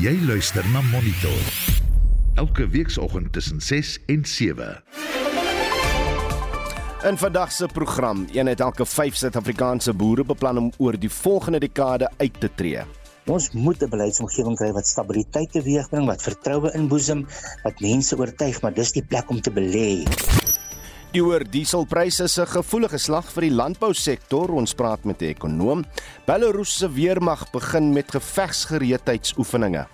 Jy luister na Monitor. Elke weekoggend tussen 6 en 7. In vandag se program, een uit elke 5 Suid-Afrikaanse boere beplan om oor die volgende dekade uit te tree. Ons moet 'n beleidsomgewing kry wat stabiliteit teweegbring, wat vertroue inboesem, wat mense oortuig, maar dis die plek om te belê. Die hoër dieselpryse is 'n gevoelige slag vir die landbousektor. Ons praat met 'n ekonoom. Belarus se weermag begin met gevegsgereedheidsoefeninge.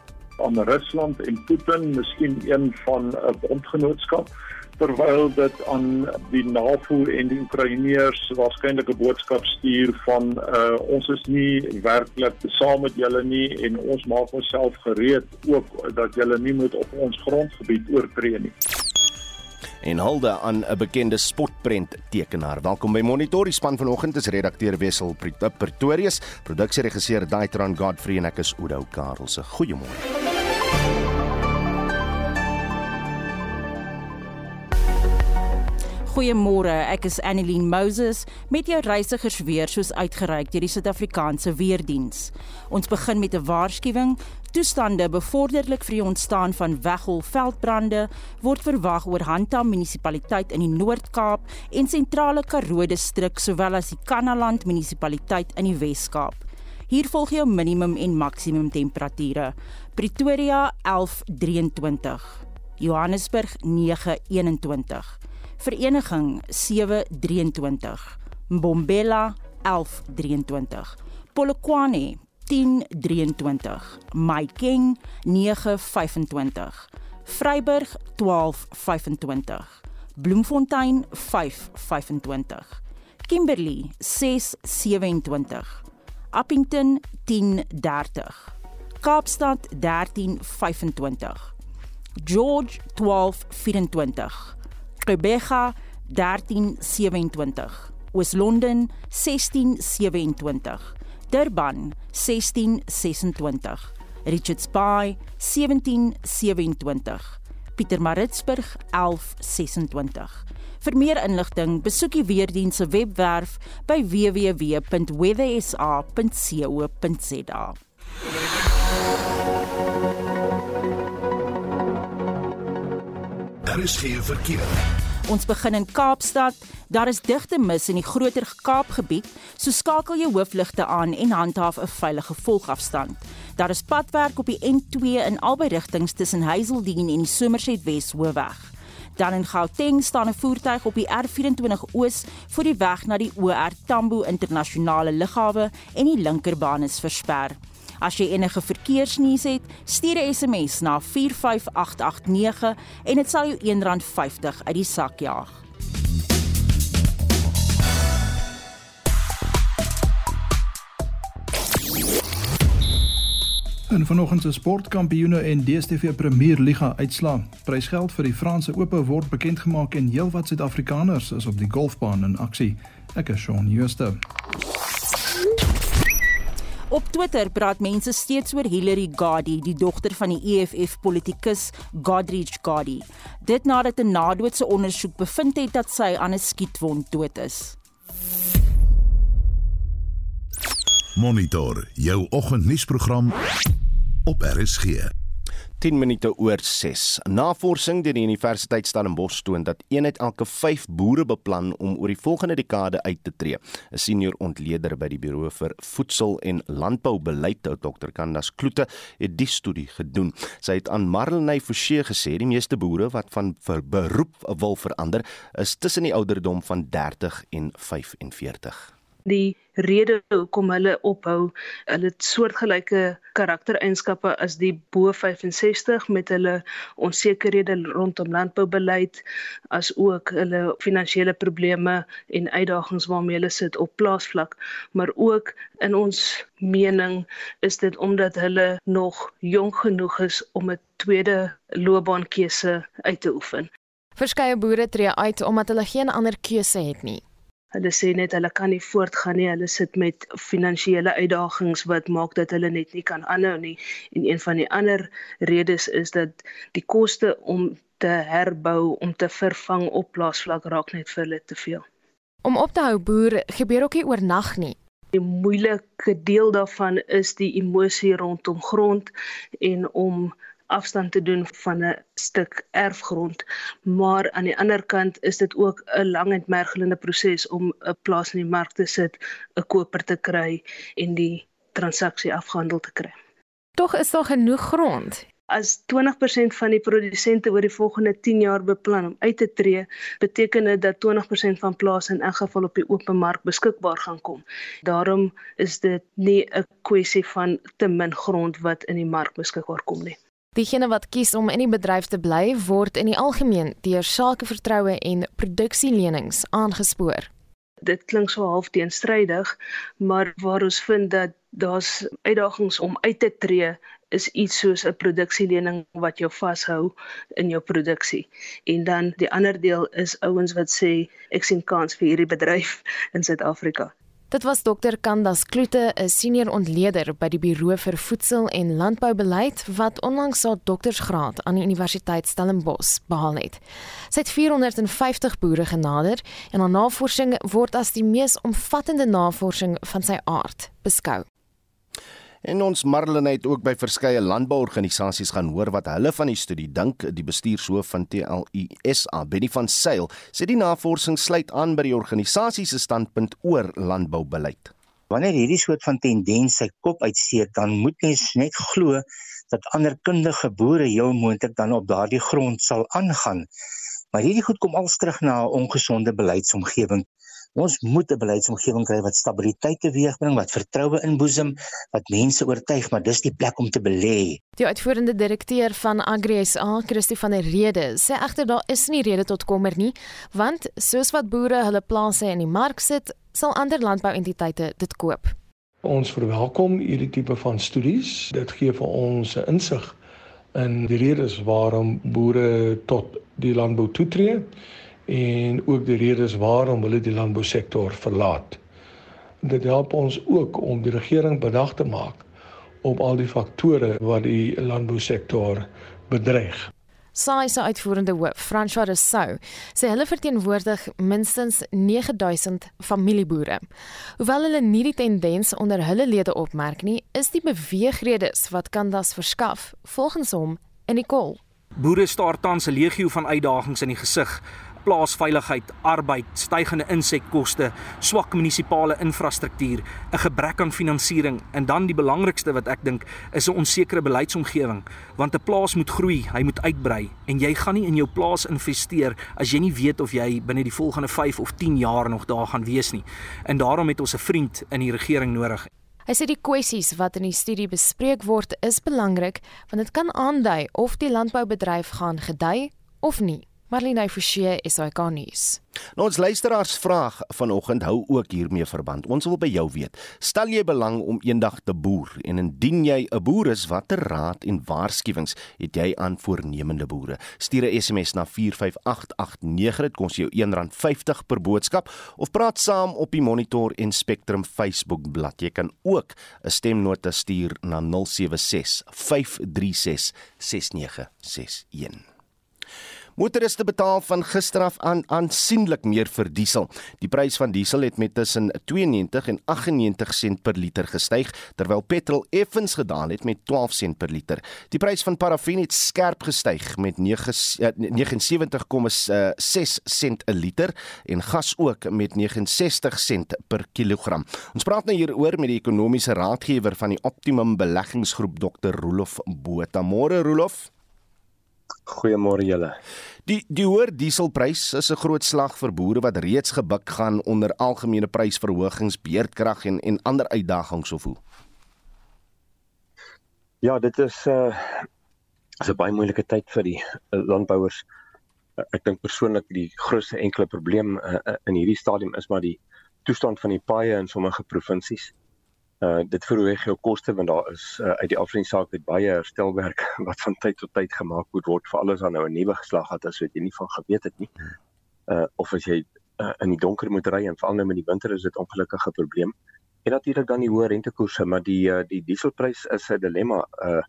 Aan Rusland en Putin, miskien een van 'n bondgenootskap terwyl dit aan die NAVO en die Oekraïners waarskynlik 'n boodskap stuur van uh, ons is nie werklik saam met julle nie en ons maak onsself gereed ook dat julle nie moet op ons grondgebied oortree nie en hulde aan 'n bekende spotprent tekenaar. Welkom by Monitor. Die span vanoggend is redakteur Wessel Pretorius, produksieregisseur Daitran Godfrey en ek is Oudo Karelse. Goeiemôre. Goeiemôre, ek is Annelien Moses met jou reisigersweer soos uitgereik deur die Suid-Afrikaanse Weerdiens. Ons begin met 'n waarskuwing. Toestande bevorderlik vir die ontstaan van weggolfveldbrande word verwag oor Handam munisipaliteit in die Noord-Kaap en sentrale Karoo distrik sowel as die Kanaland munisipaliteit in die Wes-Kaap. Hier volg jou minimum en maksimum temperature. Pretoria 11:23. Johannesburg 9:21. Vereniging 723 Mbombela 1123 Polokwane 1023 Maikeng 925 Vryburg 1225 Bloemfontein 525 Kimberley 627 Appington 1030 Kaapstad 1325 George 1224 Gqeberha 1327, Oos-London 1627, Durban 1626, Richards Bay 1727, Pietermaritzburg 1126. Vir meer inligting, besoek die weerdiens se webwerf by www.weathersa.co.za. Daar is geen verkeer. Ons begin in Kaapstad. Daar is digte mis in die groter Kaapgebied, so skakel jou hoofligte aan en handhaaf 'n veilige volgafstand. Daar is padwerk op die N2 in albei rigtings tussen Hazeldean en die Somerset Wes Hoofweg. Dan in Gauteng staan 'n voertuig op die R24 Oos voor die weg na die OR Tambo Internasionale Lughawe en die linkerbaan is versper. As jy enige verkeersnuus het, stuur 'n SMS na 45889 en dit sal jou R1.50 uit die sak jaag. En vanoggend se sportkampioene en DStv Premier Liga uitslaa. Prysgeld vir die Franse Ope word bekend gemaak en heelwat Suid-Afrikaners is op die golfbaan in aksie. Ek is Shaun Schuster. Op Twitter praat mense steeds oor Hillary Gadi, die dogter van die EFF politikus Godrich Gadi. Dit nadat 'n nadoetse ondersoek bevind het dat sy aan 'n skietwond dood is. Monitor jou oggendnuusprogram op RSG. 10 minute oor 6. Navorsing deur die Universiteit Stellenbosch toon dat een uit elke 5 boere beplan om oor die volgende dekade uit te tree. 'n Senior ontleder by die Buro vir Voedsel en Landboubeleid, Dr. Candas Kloete, het die studie gedoen. Sy het aan Marlenae Forsie gesê die meeste boere wat van beroep wil verander, is tussen die ouderdom van 30 en 45 die rede hoekom hulle ophou. Hulle het soortgelyke karaktereienskappe as die bo 65 met hulle onsekerhede rondom landboubeleid as ook hulle finansiële probleme en uitdagings waarmee hulle sit op plaasvlak, maar ook in ons mening is dit omdat hulle nog jonk genoeg is om 'n tweede loopbaankeuse uit te oefen. Verskeie boere tree uit omdat hulle geen ander keuse het nie. Hulle sê net hulle kan nie voortgaan nie. Hulle sit met finansiële uitdagings wat maak dat hulle net nie kan aanhou nie. En een van die ander redes is dat die koste om te herbou, om te vervang op plaasvlak raak net vir hulle te veel. Om op te hou boer gebeur ook nie oornag nie. Die moeilike deel daarvan is die emosie rondom grond en om afstand te doen van 'n stuk erfgrond. Maar aan die ander kant is dit ook 'n lang en mergelende proses om 'n plaas in die mark te sit, 'n koper te kry en die transaksie afgehandel te kry. Tog is daar genoeg grond. As 20% van die produsente oor die volgende 10 jaar beplan om uit te tree, beteken dit dat 20% van plase in elk geval op die open mark beskikbaar gaan kom. Daarom is dit nie 'n kwessie van te min grond wat in die mark beskikbaar kom nie. Diegene wat kies om in die bedryf te bly, word in die algemeen deur sakevertroue en produksielenings aangespoor. Dit klink so half teenstrydig, maar waar ons vind dat daar's uitdagings om uit te tree is iets soos 'n produksielening wat jou vashou in jou produksie. En dan die ander deel is ouens wat sê ek sien kans vir hierdie bedryf in Suid-Afrika. Dit was Dr. Kandas Kloete, 'n senior ontleder by die Buro vir Voedsel en Landboubeleid wat onlangs haar doktorsgraad aan die Universiteit Stellenbosch behaal het. Sy het 450 boere genader en haar navorsing word as die mees omvattende navorsing van sy aard beskou. En ons Marlene het ook by verskeie landbouorganisasies gaan hoor wat hulle van die studie dink. Die bestuurshoof van TLUSA, Benny van Sail, sê die navorsing sluit aan by die organisasie se standpunt oor landboubeleid. Wanneer hierdie soort van tendens sy kop uitsteek, dan moet mens net glo dat ander kundige boere heel moontlik dan op daardie grond sal aangaan. Maar hierdie goed kom als terug na 'n ongesonde beleidsomgewing Ons moet 'n beleidsomgewing kry wat stabiliteit teweegbring, wat vertroue inboesem, wat mense oortuig, maar dis die plek om te belê. Die uitvoerende direkteur van AgriSA, Christie van der Rede, sê egter daar is nie rede tot kommer nie, want soos wat boere hulle plase in die mark sit, sal ander landbouentiteite dit koop. Ons verwelkom hierdie tipe van studies. Dit gee vir ons 'n insig in die redes waarom boere tot die landbou toetree en ook die redes waarom hulle die landbousektor verlaat. Dit help ons ook om die regering bedag te maak op al die faktore wat die landbousektor bedreig. SAI se uitvoerende hoof, François Rousseau, sê hulle verteenwoordig minstens 9000 familieboere. Hoewel hulle nie die tendens onder hulle lede opmerk nie, is die beweegredes wat Kandas verskaf volgens hom in die kol. Boere staar tans 'n legio van uitdagings in die gesig plaasveiligheid, arbeid, stygende insekkoste, swak munisipale infrastruktuur, 'n gebrek aan finansiering en dan die belangrikste wat ek dink is 'n onsekere beleidsomgewing, want 'n plaas moet groei, hy moet uitbrei en jy gaan nie in jou plaas investeer as jy nie weet of jy binne die volgende 5 of 10 jaar nog daar gaan wees nie. En daarom het ons 'n vriend in die regering nodig. Hy sê die kwessies wat in die studie bespreek word is belangrik want dit kan aandui of die landboubedryf gaan gedei of nie. Marlene Forsie is hy garnies. Nou ons luisteraars vraag vanoggend hou ook hiermee verband. Ons wil by jou weet, stel jy belang om eendag te boer en indien jy 'n boer is, watter raad en waarskuwings het jy aan voornemende boere? Stuur 'n SMS na 45889, dit kos jou R1.50 per boodskap of praat saam op die Monitor en Spectrum Facebook bladsy. Jy kan ook 'n stemnota stuur na 076 536 6961. Motoriste betaal van gister af aan aansienlik meer vir diesel. Die prys van diesel het met tussen 92 en 98 sent per liter gestyg, terwyl petrol effens gedaal het met 12 sent per liter. Die prys van parafin het skerp gestyg met 79,6 eh, sent 'n liter en gas ook met 69 sent per kilogram. Ons praat nou hieroor met die ekonomiese raadgewer van die Optimum Beleggingsgroep Dr. Rolof Botha. Môre Rolof. Goeiemôre julle. Die die hoër dieselprys is 'n groot slag vir boere wat reeds gebuk gaan onder algemene prysverhogings, beerdkrag en en ander uitdagings of hoe. Ja, dit is 'n uh, is 'n baie moeilike tyd vir die uh, landbouers. Uh, ek dink persoonlik die grootste enkele probleem uh, uh, in hierdie stadium is maar die toestand van die paaie in sommige provinsies uh dit verhoog jou koste want daar is uh, uit die afrensaak het baie herstelwerk wat van tyd tot tyd gemaak moet word vir alles aan nou 'n nuwe geslag gehad as wat jy nie van geweet het nie. Uh of as jy uh, in die donker moet ry en veral nou met die winter is dit ongelukkige probleem. En natuurlik dan die hoë rentekoerse, maar die uh, die dieselprys is 'n dilemma. Uh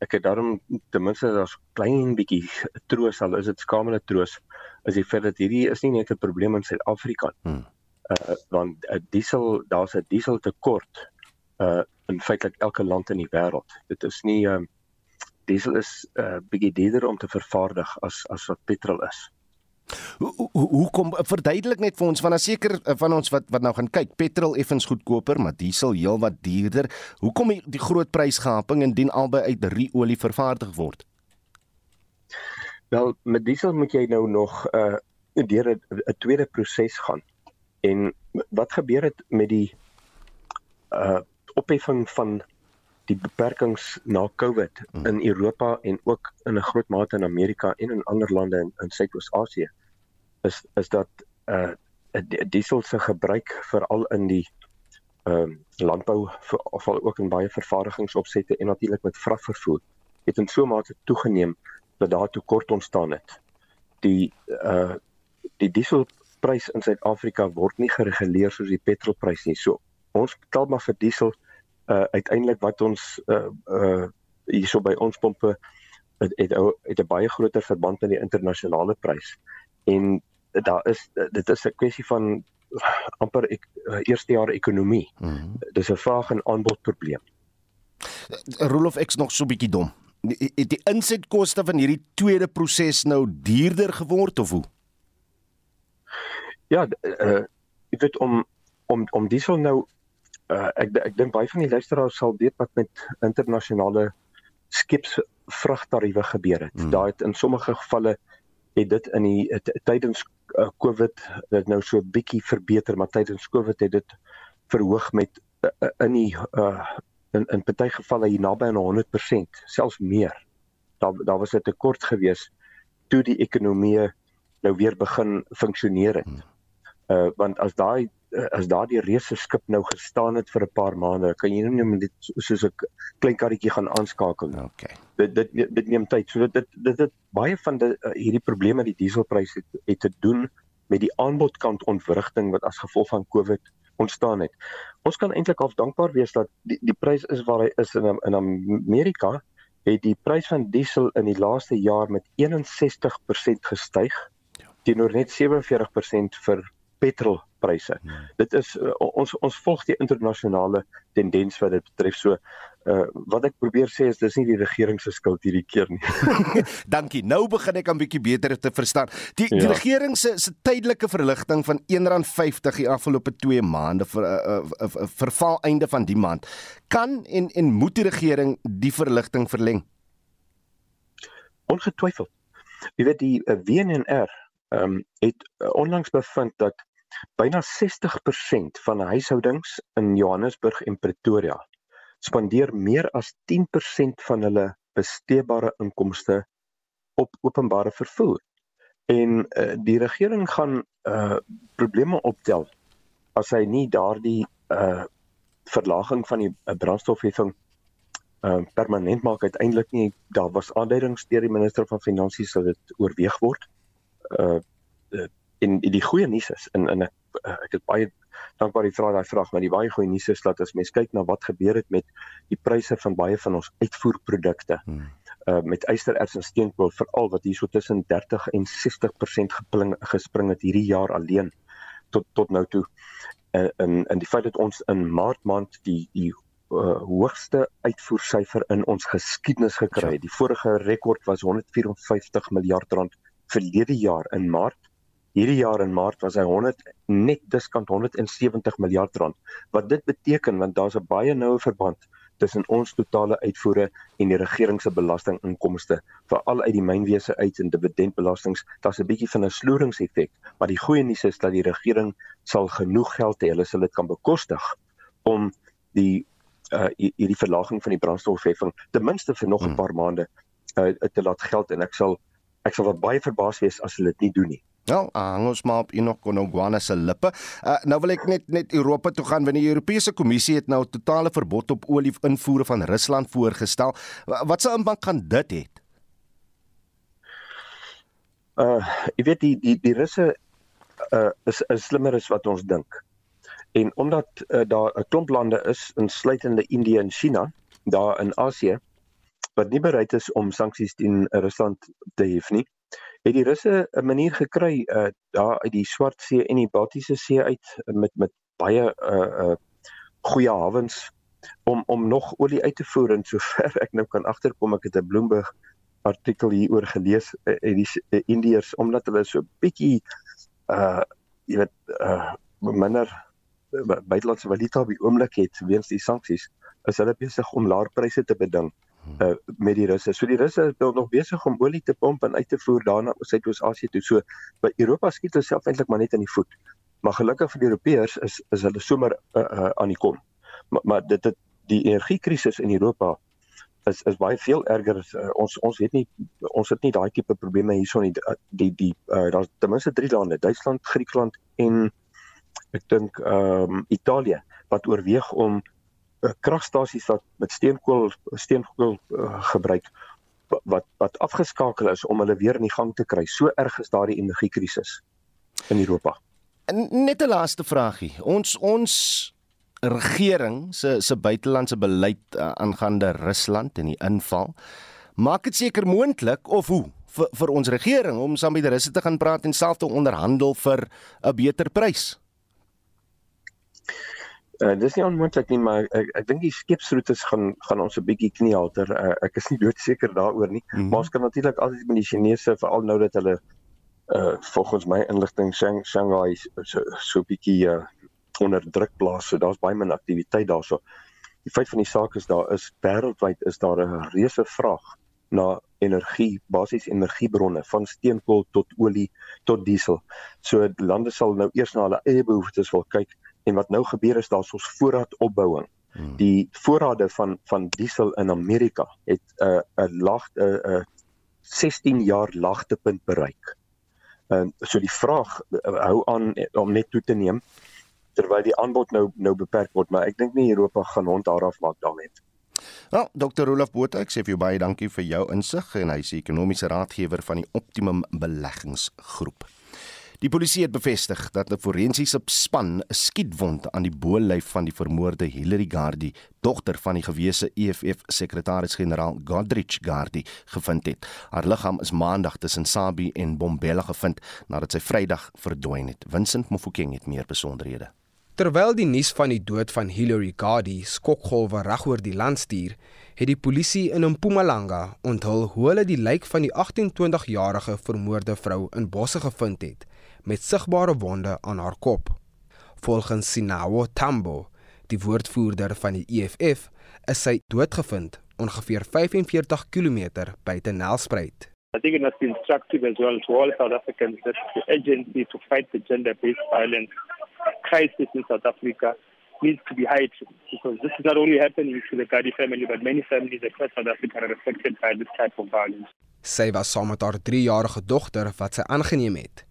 ek het daarom ten minste daar's klein bietjie troos al is dit skamele troos is die feit dat hierdie is nie net 'n probleem in Suid-Afrika. Hmm Uh want uh, diesel daar's 'n diesel tekort uh in feitelik elke land in die wêreld. Dit is nie uh, diesel is 'n uh, bietjie duurder om te vervaardig as as wat petrol is. Hoe hoe kom verduidelik net vir ons van 'n seker eh, van ons wat wat nou gaan kyk petrol effens goedkoper maar diesel heelwat duurder. Hoekom die, die groot prysgaping indien albei uit riolie vervaardig word? Wel met diesel moet jy nou nog uh deur 'n tweede proses gaan. En wat gebeur het met die uh opheffing van die beperkings na COVID hmm. in Europa en ook in 'n groot mate in Amerika en in ander lande in, in Suidoos-Asië is is dat uh diesel se gebruik veral in die ehm uh, landbou of ook in baie vervaardigingsopsette en natuurlik met vragvervoer het in so 'n mate toegeneem dat daar tekort ontstaan het. Die uh die dieselprys in Suid-Afrika word nie gereguleer soos die petrolprys nie. So ons betaal maar vir diesel uh uiteindelik wat ons uh uh hierso by ons pompe het het, het 'n baie groter verband met die internasionale prys. En daar is dit is 'n kwessie van amper ek, eerste jaar ekonomie. Mm -hmm. Dis 'n vraag en aanbod probleem. Rolof ek's nog so bietjie dom. Het die insetkoste van hierdie tweede proses nou duurder geword of hoe? Ja, uh ek weet om om om diesel nou uh ek ek dink baie van die luisteraars sal weet wat met internasionale skipsvragtariewe gebeur het. Hmm. Daar het in sommige gevalle het dit in die tydens uh, COVID dit nou so bietjie verbeter, maar tydens COVID het dit verhoog met uh, in die uh, in in party gevalle hier naby aan 100%, selfs meer. Daar daar was 'n tekort gewees toe die ekonomie nou weer begin funksioneer het. Hmm. Uh want as daai as daardie reuse skip nou gestaan het vir 'n paar maande, kan jy nie net soos 'n klein karretjie gaan aanskakel nie. Okay. Dit dit dit neem tyd. So dit dit dit, dit baie van die uh, hierdie probleme met die dieselpryse het, het te doen met die aanbodkant ontwrigting wat as gevolg van COVID ontstaan het. Ons kan eintlik al dankbaar wees dat die die prys is waar hy is in in Amerika het die prys van diesel in die laaste jaar met 61% gestyg ja. teenoor net 47% vir petrolpryse. Hmm. Dit is uh, ons ons volg die internasionale tendens wat dit betref. So uh wat ek probeer sê is dis nie die regering se skuld hierdie keer nie. Dankie. Nou begin ek 'n bietjie beter te verstaan. Die, ja. die regering se se tydelike verligting van R1.50 die afgelope 2 maande vir 'n uh, uh, uh, verval einde van die maand kan en en moet die regering die verligting verleng? Ongetwyfeld. Jy weet die uh, WNR ehm um, het uh, onlangs bevind dat Byna 60% van huishoudings in Johannesburg en Pretoria spandeer meer as 10% van hulle besteedbare inkomste op openbare vervoer. En uh, die regering gaan uh probleme optel as hy nie daardie uh verlaging van die uh, brandstofheffing uh permanent maak uiteindelik nie. Daar was aanduidings deur die minister van finansies dat dit oorweeg word. Uh en die goeie nuus is in in ek ek het baie dankbaar jy vra daai vraag maar die baie goeie nuus is dat as mens kyk na wat gebeur het met die pryse van baie van ons uitvoerprodukte hmm. uh met ystererts en steenkool veral wat hierso tussen 30 en 60% gepling gespring het hierdie jaar alleen tot tot nou toe uh, in in die feit dat ons in maart maand die die uh, hoogste uitvoersyfer in ons geskiedenis gekry het ja. die vorige rekord was 154 miljard rand verlede jaar in maart Hierdie jaar in Maart was hy 100 net diskant 170 miljard rand. Wat dit beteken want daar's 'n baie noue verband tussen ons totale uitvoere en die regering se belastinginkomste, veral uit die mynwese uit en dividendbelastings. Daar's 'n bietjie van 'n sloeringseffek, maar die goeie nuus is dat die regering sal genoeg geld hê, hulle sal dit kan bekostig om die uh hierdie verlaging van die brandstofheffing ten minste vir nog 'n hmm. paar maande uh, te laat geld en ek sal ek sal baie verbaas wees as hulle dit nie doen nie. Nou, hang ons maar op Enoch Konogwana se lippe. Uh, nou wil ek net net Europa toe gaan want die Europese Kommissie het nou 'n totale verbod op olie invoere van Rusland voorgestel. Wat se impak gaan dit hê? Uh, jy weet die die die Russe uh is is slimmer as wat ons dink. En omdat uh, daar 'n klomp lande is, insluitende Indië en China, daar in Asië wat nie bereid is om sanksies teen Rusland te hef nie het die Russe 'n manier gekry uh daar uit die Swart See en die Baltiese See uit met met baie uh uh goeie hawens om om nog olie uit te voer en sover ek nou kan agterkom ek het 'n Bloomberg artikel hieroor gelees uh, die uh, Indiërs omdat hulle so bietjie uh jy weet uh minder buitelandse valuta op die oomblik het weens die sanksies is hulle besig om laer pryse te beding met die Russe. So die Russe is nog besig om olie te pomp en uit te voer daarna Suidoos-Asië toe. So by Europa skiet hulle self eintlik maar net in die voet. Maar gelukkig vir die Europeërs is is hulle sommer uh, uh, aan die kom. Maar, maar dit het die energiekrisis in Europa is is baie veel erger as uh, ons ons het nie ons het nie daai tipe probleme hierson nie die, die uh, daar's ten minste drie lande Duitsland, Griekeland en ek dink ehm um, Italië wat oorweeg om uh, kragstasies wat met steenkool steenkool uh, gebruik wat wat afgeskakel is om hulle weer in die gang te kry. So erg is daardie energiekrisis in Europa. Net 'n laaste vragie. Ons ons regering se se buitelandse beleid uh, aangaande Rusland en die inval maak dit seker moontlik of hoe vir vir ons regering om saam met die Russe te gaan praat en self te onderhandel vir 'n beter prys. Uh, dis nie onmoontlik nie, maar ek ek dink die skeepsroetes gaan gaan ons 'n bietjie kniehalter. Uh, ek is nie doodseker daaroor nie. Mm -hmm. Maar ons kan natuurlik altyd met die Chinese veral nou dat hulle uh volgens my inligting Shang Shanghai so so bietjie uh onder druk plaas. So daar's baie min aktiwiteit daarso. Die feit van die saak is daar is wêreldwyd is daar 'n reuse vraag na energie, basies energiebronne van steenkool tot olie tot diesel. So lande sal nou eers na hulle eie behoeftes wil kyk en wat nou gebeur is daar soos voorraadopbouing. Hmm. Die voorrade van van diesel in Amerika het 'n uh, 'n laag 'n uh, uh, 16 jaar laagtepunt bereik. En uh, so die vraag uh, hou aan om net toe te neem terwyl die aanbod nou nou beperk word, maar ek dink nie Europa gaan hond daaraf maak daarmee. Nou, Dr. Rolf Botha, ek sê vir jou baie dankie vir jou insig en hy is ekonomiese raadgewer van die Optimum Beleggingsgroep. Die polisie het bevestig dat 'n forensiese span 'n skietwond aan die bo-lyf van die vermoorde Hillary Gardi, dogter van die gewese EFF sekretaris-generaal Godrich Gardi, gevind het. Haar liggaam is maandag tussen Sabi en Bombela gevind nadat sy Vrydag verdwyn het. Vincent Mofokeng het meer besonderhede. Terwyl die nuus van die dood van Hillary Gardi skokgolwe regoor die land stuur, het die polisie in Mpumalanga onthul hoe hulle die lijk van die 28-jarige vermoorde vrou in bosse gevind het met sigbare wonde aan haar kop. Volgens Sinawo Tambo, die woordvoerder van die EFF, is sy doodgevind ongeveer 45 km buite Nelspruit. I think it must be instructive as well to all South Africans that the agency to fight the gender-based violence crisis in South Africa needs to be heightened because this is not only happening to the Gadi family but many families across South Africa are affected by this type of violence. Sy was saam met haar 3-jarige dogter wat sy aangeneem het.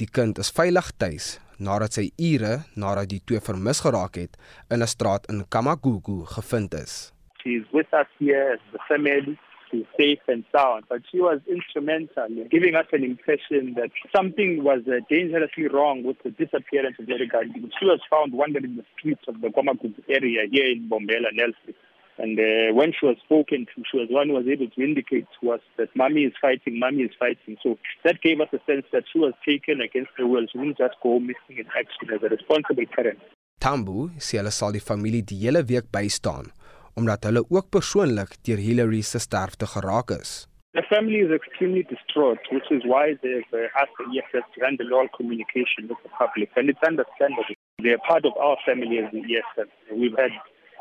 Die kind is veilig tuis nadat sy ure nadat die twee vermis geraak het in 'n straat in Kamagugu gevind is. She's with us here as the family. She's safe and sound, but she was instrumental in giving us an impression that something was uh, dangerously wrong with the disappearance of Gandhi. She was found wandering the streets of the Kamagugu area here in Bombela, Nelson. And uh, when she was spoken to, she was one who was able to indicate to us that mommy is fighting, mommy is fighting. So that gave us a sense that she was taken against her will. She didn't just go missing in action as a responsible parent. Tambu sê hulle sal die familie die hele week bystaan omdat hulle ook persoonlik deur Hillary se sterfte geraak is. The family is extremely distraught, which is why they've uh, asked the EFF to handle all communication with the public. And it's understandable. They're part of our family as the EFF. We've had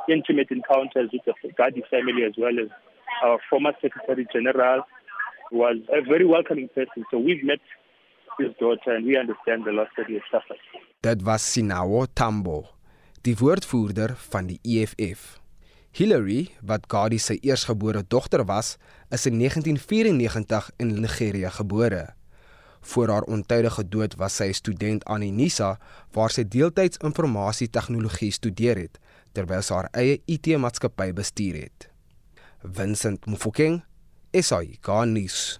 intimate encounters with the Gadi family as well as our former Secretary General was a very welcoming person. So we've met his daughter and we understand the loss that he has suffered. Dit was Sinawo Tambo, die woordvoerder van die EFF. Hillary, wat Gadi se eersgebore dogter was, is in 1994 in Nigeria gebore. Voor haar ontydige dood was sy student aan die NISA waar sy deeltyds informasie tegnologie studeer het terwyl sy haar eie IT-maatskappy bestuur het. Vincent Mufokeng, SAI Garnis.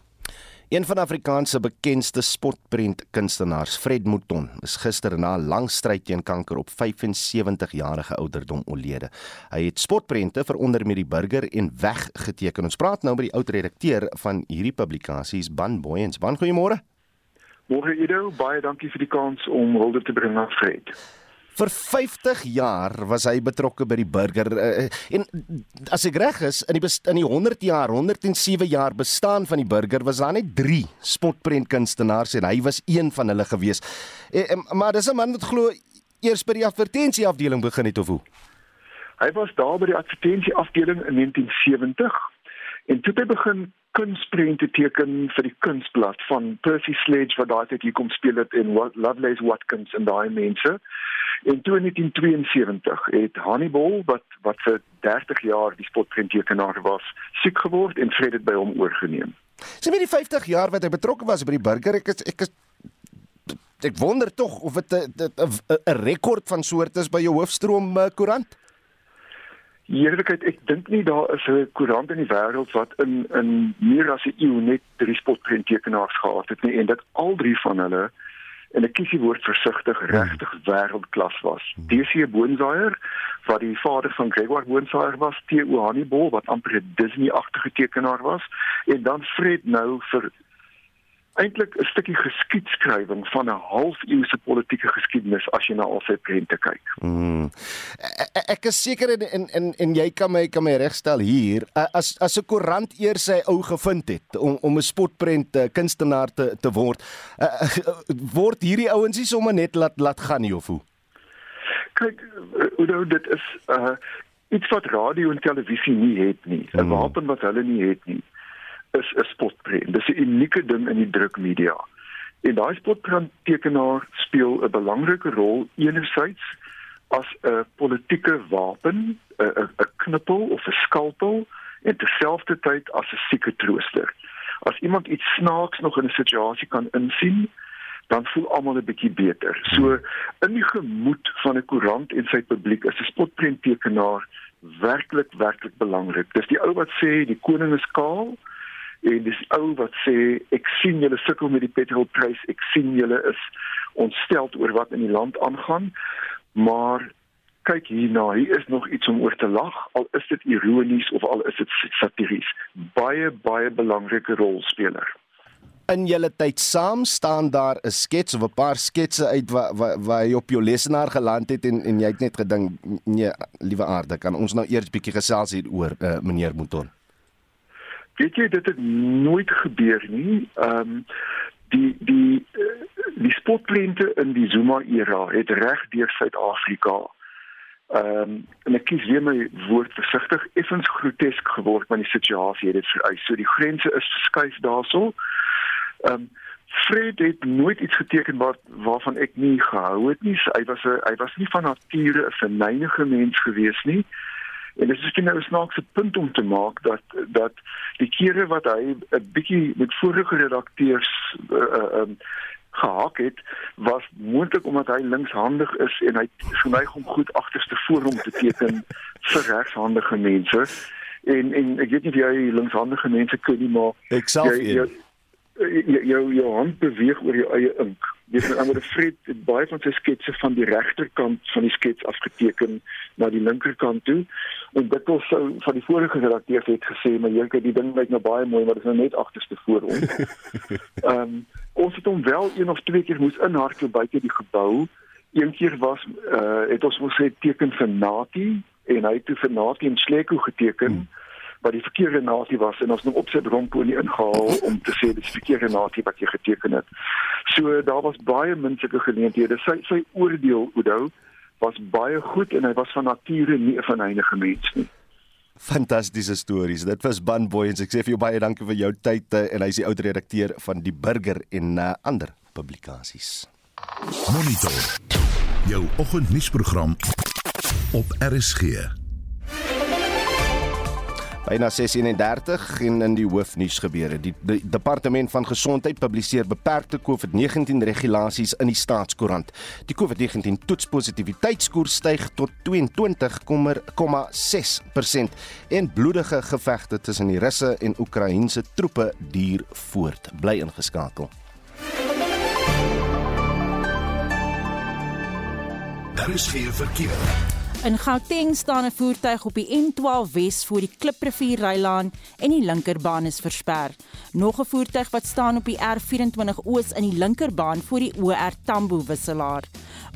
Een van Afrikaans se bekendste spotprent kunstenaars, Fred Mouton, is gister na 'n lang stryd teen kanker op 75 jarige ouderdom oorlede. Hy het spotprente vir onder meer die Burger en Weg geteken. Ons praat nou met die oud redakteur van hierdie publikasies, Ban Boyens. Ban, goeiemôre. Môre Ido, baie dankie vir die kans om hulde te bring aan Fred. Vir 50 jaar was hy betrokke by die burger uh, en as ek reg is in die in die 100 jaar 107 jaar bestaan van die burger was daar net 3 spotprentkunstenaars en hy was een van hulle gewees. Uh, uh, maar dis 'n man wat glo eers by die advertensie afdeling begin het of hoe? Hy was daar by die advertensie afdeling in 1970 en toe het hy begin kunsprente teken vir die kunsblad van Percy Sledge wat daai tyd hier kom speel het in Lovelace Watkins en daai mense. En toe in 1972 het Hannibal wat wat vir 30 jaar die spotprenttekenaar was, siek geword en Fred het by hom oorgeneem. Sien jy die 50 jaar wat hy betrokke was by die burger ek is ek is ek wonder tog of dit 'n rekord van soorte is by jou hoofstroom eh, koerant. Eerlikheid, ek dink nie daar is 'n koerant in die wêreld wat in in meer as 'n eeu net drie spotprenttekenaars gehad het nie en dit al drie van hulle en ek kies die woord versigtig regtig wêreldklas was. DC Boonsaier wat die vader van Gregor Boonsaier was, Theo Hannibal wat amper 'n Disney-agtige tekenaar was en dan Fred nou vir eintlik 'n stukkie geskiedskrywing van 'n halfuurse politieke geskiedenis as jy na al sy prente kyk. Mm. Ek is seker en en en jy kan my kan my regstel hier as as 'n koerant eers sy ou gevind het om om 'n spotprent kunstenaar te te word word hierdie ouens nie sommer net laat laat gaan nie of hoe? Kyk, Udo, dit is uh iets wat radio en televisie nie het nie. 'n mm. Wapen wat hulle nie het nie is 'n spotprent. Dis 'n unieke ding in die drukmedia. En daai spotprent tekenaar speel 'n belangrike rol enerzijds as 'n politieke wapen, 'n 'n knippel of 'n skalpel en terselfdertyd as 'n sieke trooster. As iemand iets snaaks nog in 'n situasie kan insien, dan voel almal 'n bietjie beter. So in die gemoed van 'n koerant en sy publiek is 'n spotprent tekenaar werklik werklik belangrik. Dis die ou wat sê die koning is kaal en dis ou wat sê ek sien julle sukkel met die petrolprys. Ek sien julle is ontstel oor wat in die land aangaan. Maar kyk hierna hier is nog iets om oor te lag. Al is dit ironies of al is dit satiries. Baie baie belangrike rolspeler. In julle tyd saam staan daar 'n skets of 'n paar sketse uit wat wat wa, jy op jou lesenaar geland het en en jy het net gedink nee liewe aarde kan ons nou eers bietjie gesels hier oor uh, meneer Mouton weet jy dit het nooit gebeur nie. Ehm um, die die eh, die spotprente in die Zuma era het reg deur Suid-Afrika ehm um, en ek kies weer my woord versigtig effens grotesk geword van die situasie het dit vereis. So die grense is verskuif daarso. Ehm um, Fred het nooit iets geteken wat waarvan ek nie gehou het nie. Hy was 'n hy was nie van nature 'n verneinige mens gewees nie. En dit is miskien nou 'n snaakse punt om te maak dat dat die kere wat hy 'n bietjie met vorige redakteurs uh, um, gehak het, was moontlik omdat hy linkshandig is en hy geneig om goed agterste voor hom te teken vir regshandige mense. En en ek weet nie of jy linkshandige mense ken nie, maar ek self jy, jou, jou jou hand beweeg oor jou eie ink. Dis met ander Fred het baie van sy sketse van die regterkant van die skets afgeteken na die linkerkant toe. En dit was sou van die vorige redakteur het gesê, maar jy kyk die ding lyk nou baie mooi, maar dit is nou net agterste voor hom. Ehm um, ons het hom wel een of twee keer moes inhardloop buite die gebou. Een keer was uh het ons mos sê teken vir Nati en hy het toe vir Nati en Sleko geteken. Hmm wat die verkeerde nasie was en ons het hom op sy bromponie ingehaal om te sê dis verkeerde nasie wat jy geteken het. So daar was baie minsulke geleenthede. Sy sy oordeel Oudo was baie goed en hy was van nature nie 'n verneinige mens nie. Fantastiese stories. Dit was Ban Boyens. Ek sê vir jou baie dankie vir jou tyd eh, en hy is die oud redakteur van die Burger en uh, ander publikasies. Monitor. Jou oggendnuusprogram op RSG. Byna 6:31 en in die hoofnuus gebeure. Die, die Departement van Gesondheid publiseer beperkte COVID-19 regulasies in die staatskoerant. Die COVID-19 toetspositiwiteitskoers styg tot 22,6% en bloedige gevegte tussen die Russe en Oekraïense troepe duur voort. Bly ingeskakel. Daar is geen verkeer. In Gauteng staan 'n voertuig op die N12 Wes voor die Kliprivier Rylaan en die linkerbaan is versper. Nog 'n voertuig wat staan op die R24 Oos in die linkerbaan voor die OR Tambo wisselaar.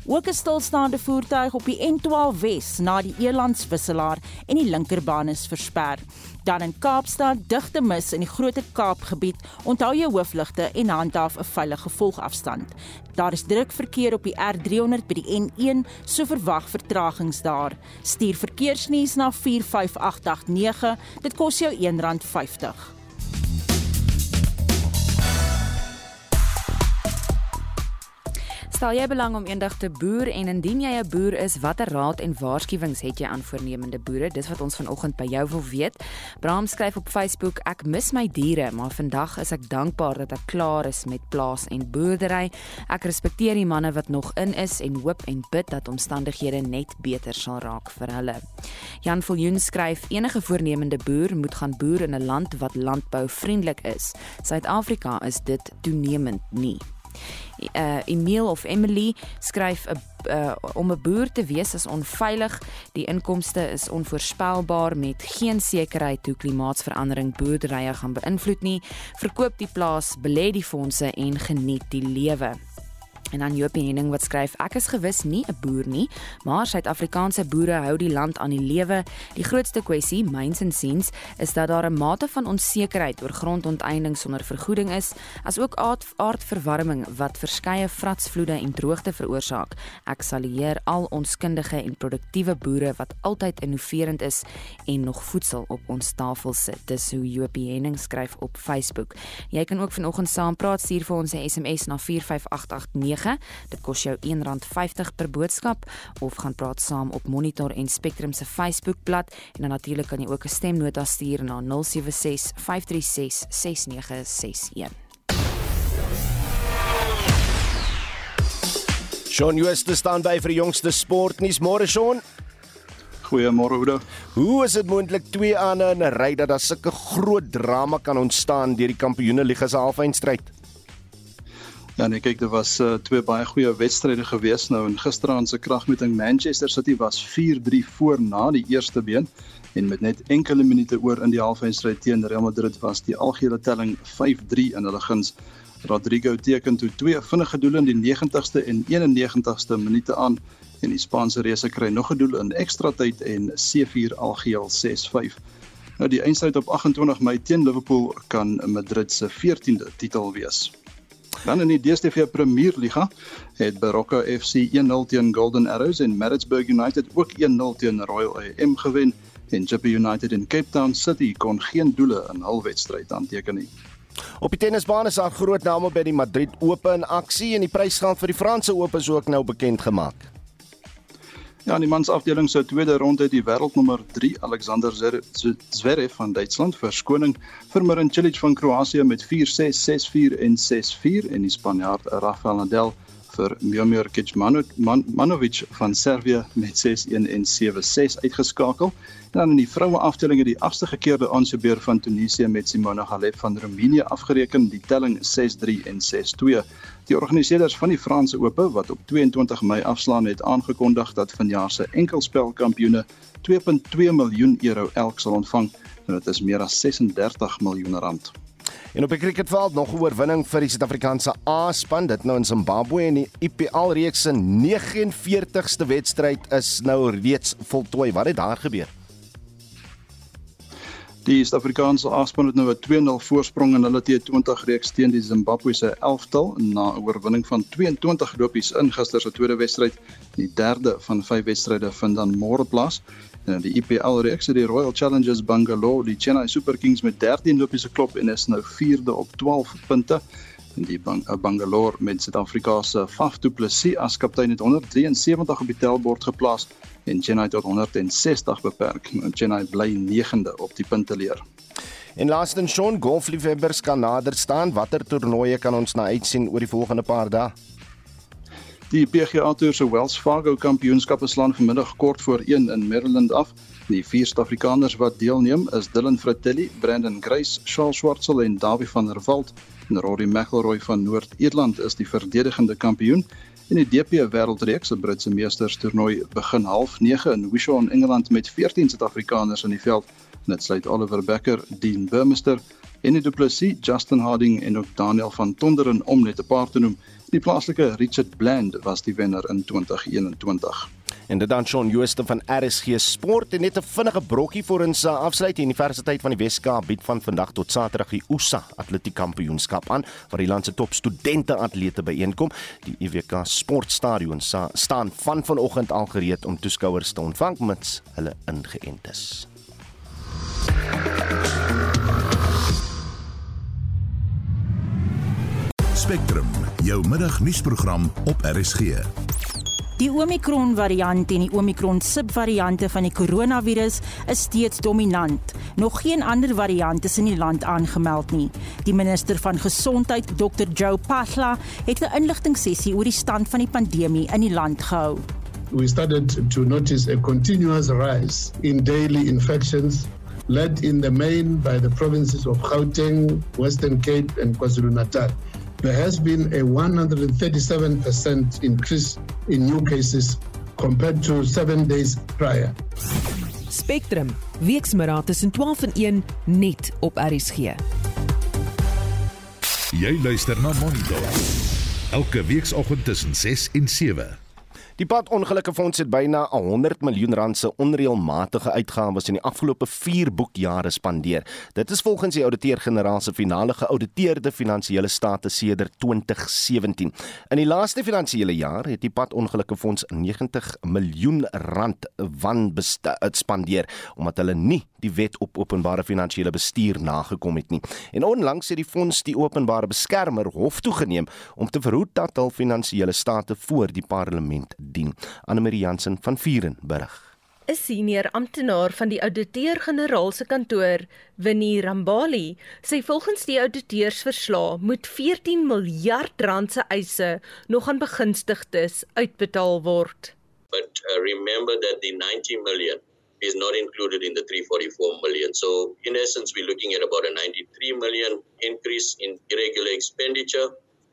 Ook 'n stilstaande voertuig op die N12 Wes na die Elands wisselaar en die linkerbaan is versper. Dan in Kaapstad digte mis in die Groter Kaapgebied. Onthou jou hoofligte en handhaaf 'n veilige volgafstand. Daar is druk verkeer op die R300 by die N1, so verwag vertragings daar. Stuur verkeersnuus na 45889. Dit kos jou R1.50. Stel jy belang om eendag te boer en indien jy 'n boer is, watter raad en waarskuwings het jy aan voornemende boere? Dis wat ons vanoggend by jou wil weet. Bram skryf op Facebook: Ek mis my diere, maar vandag is ek dankbaar dat ek klaar is met plaas en boerdery. Ek respekteer die manne wat nog in is en hoop en bid dat omstandighede net beter sal raak vir hulle. Jan Viljoen skryf: Enige voornemende boer moet gaan boer in 'n land wat landbouvriendelik is. Suid-Afrika is dit toenemend nie uh, Emil of Emily skryf 'n uh, om 'n boer te wees is onveilig. Die inkomste is onvoorspelbaar met geen sekerheid hoe klimaatsverandering boerderye gaan beïnvloed nie. Verkoop die plaas, belê die fondse en geniet die lewe. En dan Jopie Henning wat skryf: Ek is gewis nie 'n boer nie, maar Suid-Afrikaanse boere hou die land aan die lewe. Die grootste kwessie, myns en siens, is dat daar 'n mate van onsekerheid oor grondonteiening sonder vergoeding is, asook aardverwarming wat verskeie vratsvloede en droogte veroorsaak. Ek salueer al ons kundige en produktiewe boere wat altyd innoverend is en nog voedsel op ons tafel sit. Dis hoe Jopie Henning skryf op Facebook. Jy kan ook vanoggend saampraat stuur vir ons 'n SMS na 45889 9. Dit kos jou R1.50 per boodskap of gaan praat saam op Monitor en Spectrum se Facebookblad en dan natuurlik kan jy ook 'n stemnota stuur na 076 536 6961. Shaun Jooste staan by vir die jongste sportnuus môre Shaun. Goeiemôre Oudo. Hoe is dit moontlik twee aande in 'n ry dat daar sulke groot drama kan ontstaan deur die Kampioenligga se halfeindstryd? Ja nee, kyk, dit was uh, twee baie goeie wedstryde gewees nou en gisteraand se kragmeting Manchester City was 4-3 voor na die eerste been en met net enkele minute oor in die halfeindstryd teen Real Madrid was die algehele telling 5-3 in hulle guns. Rodrigo teken toe twee vinnige doele in die 90ste en 91ste minute aan en die Spaanse reëse kry nog 'n doel in ekstra tyd en C4 algeheel 6-5. Nou die eindstryd op 28 Mei teen Liverpool kan Madrid se 14de titel wees. Dan in die DStv Premier Liga het Baroka FC 1-0 teen Golden Arrows en Maritzburg United ook 1-0 teen Royal AM gewen en Chippa United in Cape Town City kon geen doele in hul wedstryd aanteken nie. Op die tennisbaan is daar groot name by die Madrid Ope in aksie en die prysgeld vir die Franse Ope is ook nou bekend gemaak. Ja, in die mansafdeling se tweede ronde die wêreldnommer 3 Alexander Zverev van Duitsland verskoning vir Marin Cilic van Kroasie met 4-6, 6-4 en 6-4 en die Spanjaard Rafael Nadal vir Miomir Kecmanovic van Servië met 6-1 en 7-6 uitgeskakel. Dan in die vroue afdeling het die agste gekeerde aansebeer van Tunesië met Simona Halep van Roemenië afgereken, die telling 6-3 en 6-2. Die organiseerders van die Franse Ope wat op 22 Mei afslaan het aangekondig dat vanjaar se enkelspelkampioene 2.2 miljoen euro elk sal ontvang en dit is meer as 36 miljoen rand. En op die cricketveld nog 'n oorwinning vir die Suid-Afrikaanse A-span dit nou in Zimbabwe en die IPL reeks se 49ste wedstryd is nou reeds voltooi. Wat het daar gebeur? Die Suid-Afrikaanse A-span het nou 'n 2-0 voorsprong in hulle T20 reeks teen die Zimbabwese elftal na 'n oorwinning van 22 lopies in gister se tweede wedstryd. Die derde van vyf wedstryde vind dan môre plaas. En die IPL reeks het die Royal Challengers Bangalore die Chennai Super Kings met 13 lopies geklop en is nou 4de op 12 punte. En die Bang Bangalore met Suid-Afrika se Faf du Plessis as kaptein het 173 op die tellbord geplaas en Chennai tot 160 beperk. Chennai bly 9de op die punteleer. En laastens Sean golfliefhebbers kan nader staan. Watter toernooie kan ons na uitsien oor die volgende paar dae? Die PGA Tour se Wells Fargo Kampioenskap slaan vanmiddag kort voor 1 in Maryland af. Die vier Suid-Afrikaners wat deelneem is Dylan Fratelli, Brandon Grace, Charles Schwartzel en Davie van der Walt. En Rory McIlroy van Noord-Ierland is die verdedigende kampioen. In die DP Wêreldreeks, se Britse Meesters toernooi, begin 09:30 in Wishaw in Engeland met 14 Suid-Afrikaners in die veld. Dit sluit Oliver Becker, Dean Burmester, Enie Du Plessis, Justin Harding en ook Daniel van Tonderen om net 'n paar te noem. Die plaaslike Richard Bland was die wenner in 2021. En dit dan Shaun Jooste van RSG Sport en net 'n vinnige brokkie vir ons uh, afsluit. Die Universiteit van die Wes-Kaap bied van vandag tot Saterdag die USA Atletiek Kampioenskap aan waar die land se top studente atlete byeenkom. Die EWK Sportstadion staan van vanoggend al gereed om toeskouers te ontvang mits hulle ingeënt is. Spectrum, jou middagnuusprogram op RSG. Die Omicron variant en die Omicron subvariante van die koronavirus is steeds dominant. Nog geen ander variant is in die land aangemeld nie. Die minister van Gesondheid, Dr. Joe Pahla, het 'n inligtingsessie oor die stand van die pandemie in die land gehou. We started to notice a continuous rise in daily infections led in the main by the provinces of Gauteng, Western Cape and KwaZulu-Natal. There has been a 137% increase in new cases compared to 7 days prior. Spectrum, weksmiddag tussen 12 en 1 net op RSG. Jy luister na Monitor. Elke weekoggend tussen 6 en 7. Die padongelukkefonds het byna 100 miljoen rand se onreëlmatige uitgawes in die afgelope 4 boekjare spandeer. Dit is volgens die ouditeur-generaal se finale geauditeerde finansiële state sedert 2017. In die laaste finansiële jaar het die padongelukkefonds 90 miljoen rand wanbespandeer omdat hulle nie die wet op openbare finansiële bestuur nagekom het nie. En onlangs het die fonds die openbare beskermer hof toegeneem om te verhoed dat hul finansiële state voor die parlement dien. Annelie Jansen van Vuren berig. 'n Senior amptenaar van die ouditeur-generaal se kantoor, Winnie Rambali, sê volgens die auditeursverslag moet 14 miljard rand se eise nog aan begunstigdes uitbetaal word. But uh, remember that the 90 million is not included in the 344 million. So in essence we're looking at about a 93 million increase in irregular expenditure.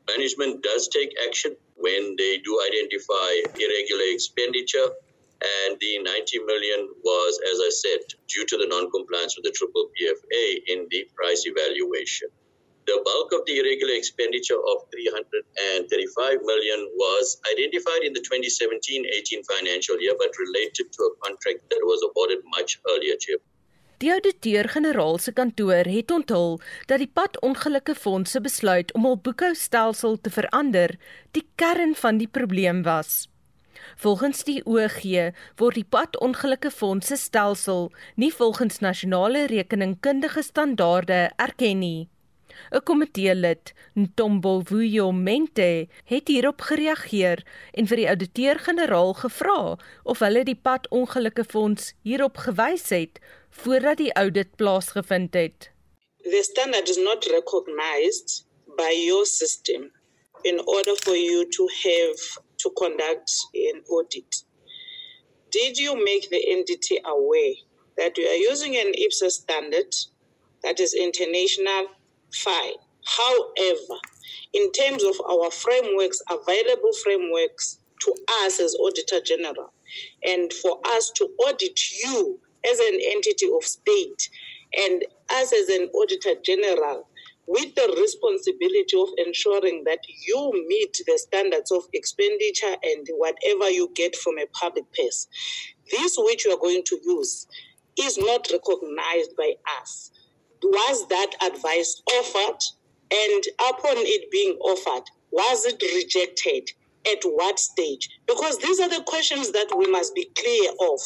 Management does take action when they do identify irregular expenditure. And the 90 million was, as I said, due to the non-compliance with the triple PFA in the price evaluation. The bulk of the irregular expenditure of 335 million was identified in the 2017-18 financial year, but related to a contract that was awarded much earlier. Chip. Die ouditeur-generaal se kantoor het onthul dat die padongelukke fondse besluit om hul boekhoustelsel te verander die kern van die probleem was. Volgens die OG word die padongelukke fondse stelsel nie volgens nasionale rekeningkundige standaarde erken nie. 'n Komitee lid, Ntombo Vuyo Mente, het hierop gereageer en vir die ouditeur-generaal gevra of hulle die padongelukke fonds hierop gewys het voordat die audit plaasgevind het. The standard is not recognized by your system in order for you to have to conduct an audit. Did you make the entity aware that you are using an IPSA standard that is international? Fine. However, in terms of our frameworks, available frameworks to us as Auditor General, and for us to audit you as an entity of state and us as an auditor general with the responsibility of ensuring that you meet the standards of expenditure and whatever you get from a public purse. This which you are going to use is not recognized by us. Was that advice offered? And upon it being offered, was it rejected? At what stage? Because these are the questions that we must be clear of.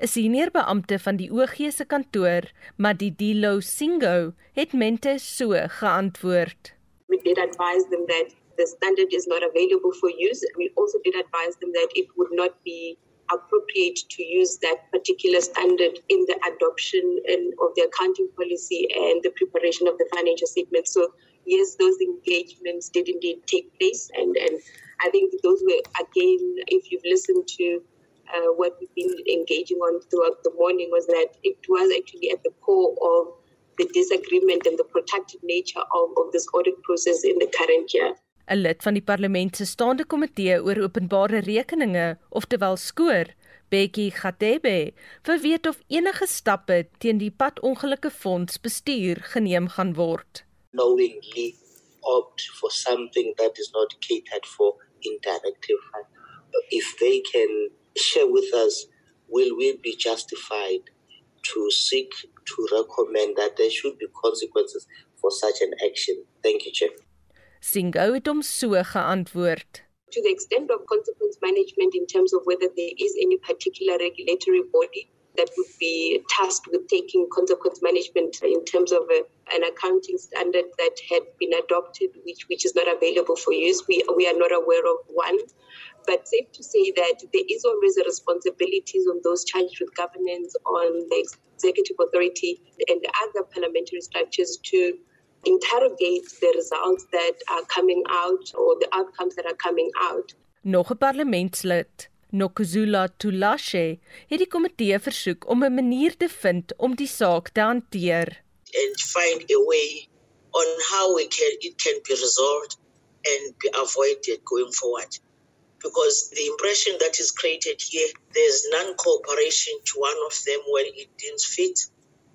'n Senior beampte van die OG se kantoor, Madidilo Singo, het mente so geantwoord. We did advise them that the standard is not available for use. We also did advise them that it would not be appropriate to use that particular standard in the adoption and of the accounting policy and the preparation of the financial statement. So yes, those engagements did indeed take place, and and I think those were again, if you've listened to uh, what we've been engaging on throughout the morning, was that it was actually at the core of the disagreement and the protected nature of, of this audit process in the current year. 'n Lid van die parlement se staande komitee oor openbare rekeninge, oftewel skoor, Bekkie Gadebe, wil weet of enige stappe teen die padongelukke fonds bestuur geneem gaan word. Knowingly opt for something that is not catered for in directive fund. If they can share with us, will we be justified to seek to recommend that there should be consequences for such an action? Thank you, Chair. Singo het hom so geantwoord. To the extent of consequence management in terms of whether there is any particular regulatory body that would be tasked with taking consequence management in terms of a, an accounting standard that had been adopted, which, which is not available for use. We, we are not aware of one. But safe to say that there is always a responsibilities on those charged with governance, on the executive authority and the other parliamentary structures to interrogate the results that are coming out or the outcomes that are coming out. Nog 'n parlementslid, Nokuzula Tulashe, het die komitee versoek om 'n manier te vind om die saak te hanteer. And find a way on how we can it can be resolved and be avoided going forward. Because the impression that is created here, there's non-cooperation to one of them when it didn't fit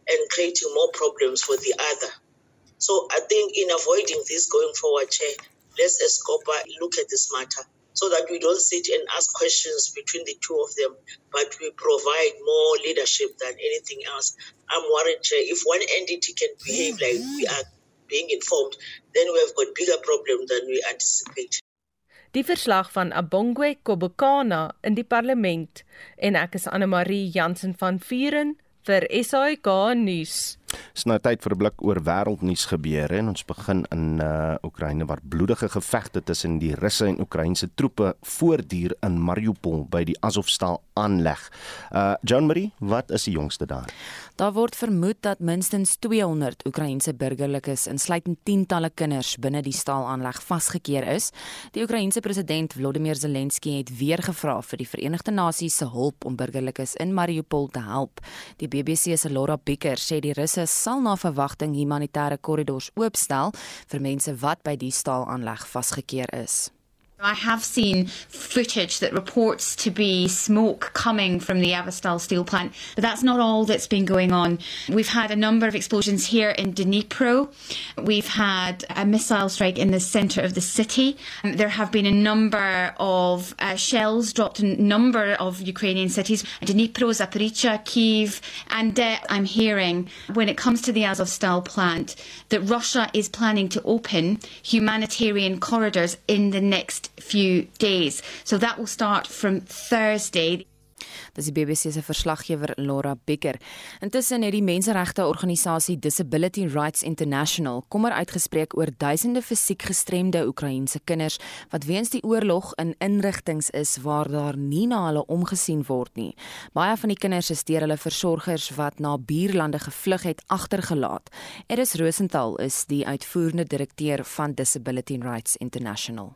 and creating more problems for the other. So I think in avoiding this going forward, Chair, let's Escopa look at this matter so that we don't sit and ask questions between the two of them, but we provide more leadership than anything else. I'm worried, Chair, if one entity can behave like we mm-hmm. are being informed, then we have got bigger problem than we anticipate. Die verslag van Abongwe Kobokana in die parlement en ek is Anne Marie Jansen van Vuren vir SAK nuus. Dis nou tyd vir 'n blik oor wêreldnuus gebeure en ons begin in uh Oekraïne waar bloedige gevegte tussen die Russe en Oekraïense troepe voortduur in Mariupol by die Azovstal aanleg. Uh John Marie, wat is die jongste daar? Daar word vermoed dat minstens 200 Oekraïense burgerlikes, insluitend tientalle kinders, binne die staalaanleg vasgekeer is. Die Oekraïense president Volodymyr Zelensky het weer gevra vir die Verenigde Nasies se hulp om burgerlikes in Mariupol te help. Die BBC se Laura Becker sê die Russe sal na verwagting humanitêre korridors oopstel vir mense wat by die staalaanleg vasgekeer is. I have seen footage that reports to be smoke coming from the Avastal steel plant, but that's not all that's been going on. We've had a number of explosions here in Dnipro. We've had a missile strike in the center of the city. There have been a number of uh, shells dropped in a number of Ukrainian cities Dnipro, Zaporizhia, Kiev. And uh, I'm hearing, when it comes to the Azovstal plant, that Russia is planning to open humanitarian corridors in the next few days. So that will start from Thursday. Dis die BBC se verslaggewer Laura Becker. Intussen het die menseregte organisasie Disability Rights International kommer uitgespreek oor duisende fisiek gestremde Oekraïense kinders wat weens die oorlog in inrigtinge is waar daar nie na hulle omgesien word nie. Baie van die kinders is deur hulle versorgers wat na buurlande gevlug het agtergelaat. Eris Rosenthal is die uitvoerende direkteur van Disability Rights International.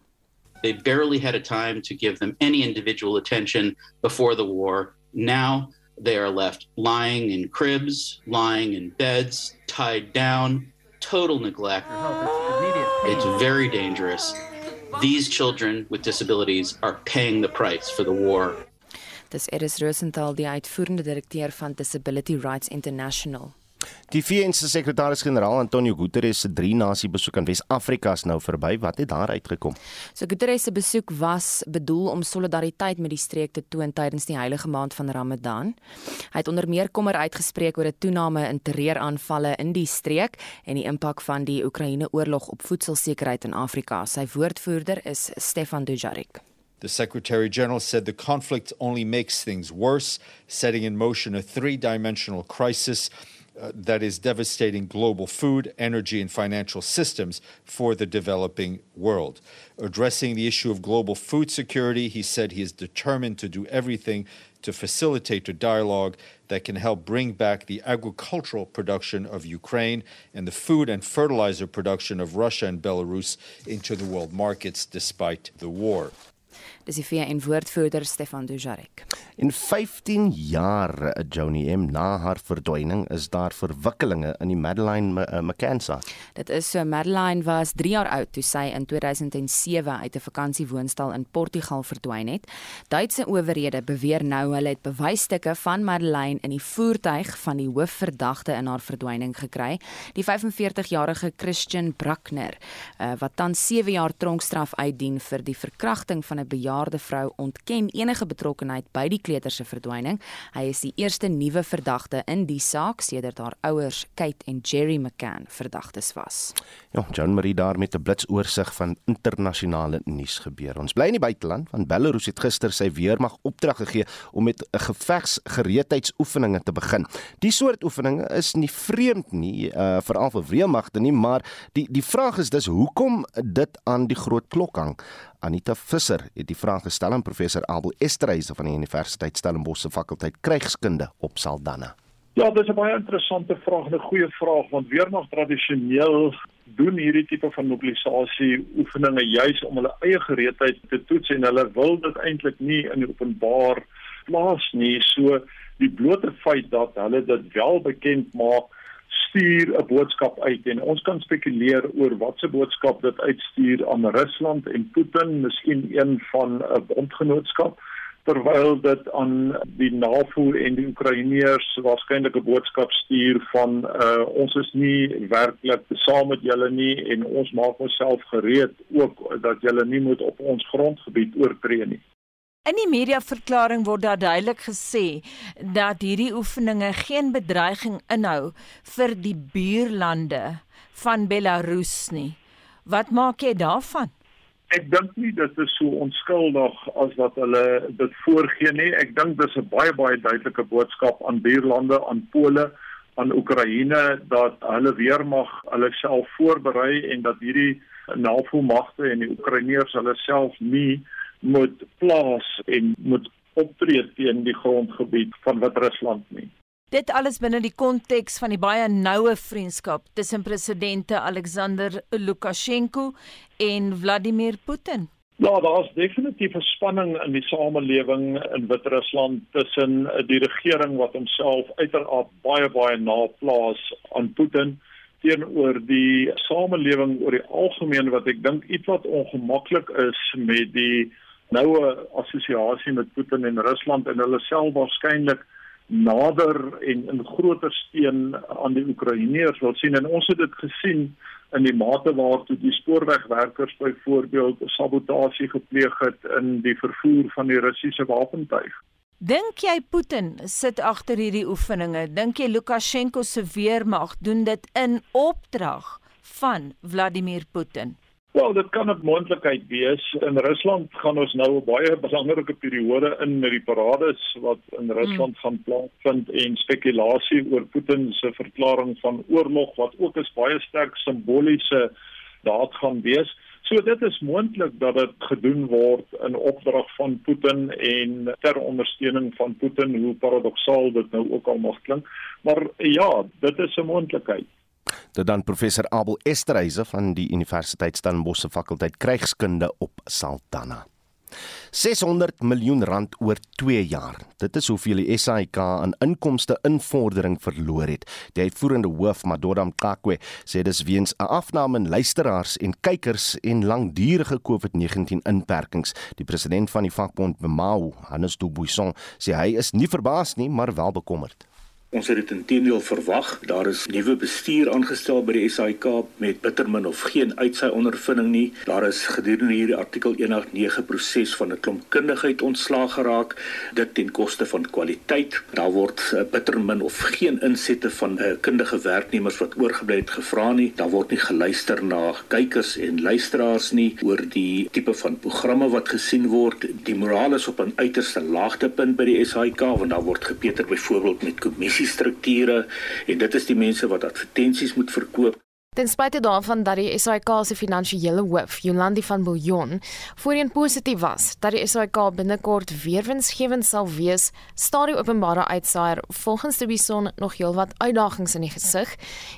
They barely had a time to give them any individual attention before the war. Now they are left lying in cribs, lying in beds, tied down, total neglect. It's very dangerous. These children with disabilities are paying the price for the war. Dis Eris Rosenthal, die uitvoerende direkteur van Disability Rights International. Die VN se sekretaris-generaal Antonio Guterres se drie-nasie besoek aan Wes-Afrika is nou verby. Wat het daar uitgekom? So Guterres se besoek was bedoel om solidariteit met die streek te toon tydens die heilige maand van Ramadan. Hy het onder meer kommer uitgespreek oor 'n toename in terreuraanvalle in die streek en die impak van die Oekraïne-oorlog op voedselsekerheid in Afrika. Sy woordvoerder is Stefan Dujarric. The Secretary General said the conflict only makes things worse, setting in motion a three dimensional crisis uh, that is devastating global food, energy, and financial systems for the developing world. Addressing the issue of global food security, he said he is determined to do everything to facilitate a dialogue that can help bring back the agricultural production of Ukraine and the food and fertilizer production of Russia and Belarus into the world markets despite the war. Dis die VN woordvoerder Stefan Dujarric. In 15 jaar Joni M na haar verdwyning is daar verwikkelinge in die Madeline uh, McCann saak. Dit is so Madeline was 3 jaar oud toe sy in 2007 uit 'n vakansiewoonstel in Portugal verdwyn het. Duitse owerhede beweer nou hulle het bewysstukke van Madeline in die voertuig van die hoofverdagte in haar verdwyning gekry, die 45-jarige Christian Brackner, uh, wat tans 7 jaar tronkstraf uitdien vir die verkrachting van 'n bejaarde vrou, ontken enige betrokkeheid by die kleuter se verdwyning. Hy is die eerste nuwe verdagte in die saak sedert haar ouers Kate en Jerry McCann verdagtes was. Ja, John Marie daar met 'n blitsoorsig van internasionale nuus gebeur. Ons bly in die buiteland want Belarus het gister sy weermag opdrag gegee om met 'n gevegsgereedheidsoefeninge te begin. Die soort oefeninge is nie vreemd nie, uh, veral vir weermagte nie, maar die die vraag is dus hoekom dit aan die groot klok hang. Anita Visser het die vraag gestel aan professor Abel Esterhuise van die Universiteit Stellenbosch se fakulteit krygskunde op Saldanha. Ja, dis 'n baie interessante vraag, 'n goeie vraag want weermag tradisioneel doen hierdie tipe van mobilisasie oefeninge juis om hulle eie gereedheid te toets en hulle wil dit eintlik nie in openbaar plaas nie. So die blote feit dat hulle dit wel bekend maak stuur 'n boodskap uit en ons kan spekuleer oor watse boodskap dit uitstuur aan Rusland en Putin, miskien een van 'n bondgenootskap terwyl dit aan die NAVO en die Oekraïners waarskynlik 'n boodskap stuur van uh, ons is nie werklik saam met julle nie en ons maak onsself gereed ook dat julle nie moet op ons grondgebied oortree nie. In die mediaverklaring word daar duidelik gesê dat hierdie oefeninge geen bedreiging inhou vir die buurlande van Belarus nie. Wat maak jy daarvan? Ek dink nie dit is so onskuldig as wat hulle dit voorgee nie. Ek dink dis 'n baie baie duidelike boodskap aan buurlande, aan Pole, aan Oekraïne dat hulle weermag hulle self voorberei en dat hierdie NAVO magte en die Oekraïners hulle self nie moet plaas en moet optree teen die grondgebied van Wit-Rusland nie. Dit alles binne die konteks van die baie noue vriendskap tussen presidente Alexander Lukasjenko en Vladimir Putin. Ja, daar's definitief 'n spanning in die samelewing in Wit-Rusland tussen die regering wat homself uiteraard baie baie naplaas aan Putin teenoor die samelewing oor die algemeen wat ek dink iets wat ongemaklik is met die noue assosiasie met Putin en Rusland en hulle self waarskynlik nader en in groter steun aan die Oekraïners wil sien en ons het dit gesien in die mate waartoe die spoorwegwerkers byvoorbeeld sabotasie gepleeg het in die vervoer van die Russiese wapentuig. Dink jy Putin sit agter hierdie oefeninge? Dink jy Lukasjenko se weermag doen dit in opdrag van Vladimir Putin? Wel, dit kan 'n moontlikheid wees. In Rusland gaan ons nou 'n baie belangrike periode in met die parades wat in Rusland hmm. gaan plaasvind en spekulasie oor Putin se verklaring van oorlog wat ook 'n baie sterk simboliese daad gaan wees. So dit is moontlik dat dit gedoen word in opdrag van Putin en ter ondersteuning van Putin, hoe paradoksaal dit nou ook al mag klink. Maar ja, dit is 'n moontlikheid. Dit dan professor Abel Esterhuise van die Universiteit Stellenbosch se fakulteit krygskunde op Saldanha. 600 miljoen rand oor 2 jaar. Dit is hoeveel die SAIK aan inkomste invordering verloor het. Die uitvoerende hoof, Madodam Kakwe, sê dis weens 'n afname in luisteraars en kykers en langdurige COVID-19 inperkings. Die president van die vakbond Bemau, Hannes Dubuisson, sê hy is nie verbaas nie, maar wel bekommerd. Ons het dit intedeel verwag. Daar is nuwe bestuur aangestel by die SAIK met bitter min of geen uitsaai ondervinding nie. Daar is gedurende hierdie artikel 189 proses van 'n klomp kundigheid ontslaag geraak, dit ten koste van kwaliteit. Daar word uh, bitter min of geen insette van uh, kundige werknemers wat oorgebly het gevra nie. Daar word nie geluister na kykers en luisteraars nie oor die tipe van programme wat gesien word. Die moraal is op 'n uiterste laagtepunt by die SAIK want daar word gepeter byvoorbeeld met kommissie strukture en dit is die mense wat advertensies moet verkoop. Ten spyte daarvan dat die SAIK se finansiële hoof, Jolandi van Biljon, voorheen positief was dat die SAIK binnekort weer winsgewend sal wees, staar die openbare uitsaaier volgens die Bison nog heelwat uitdagings in die gesig,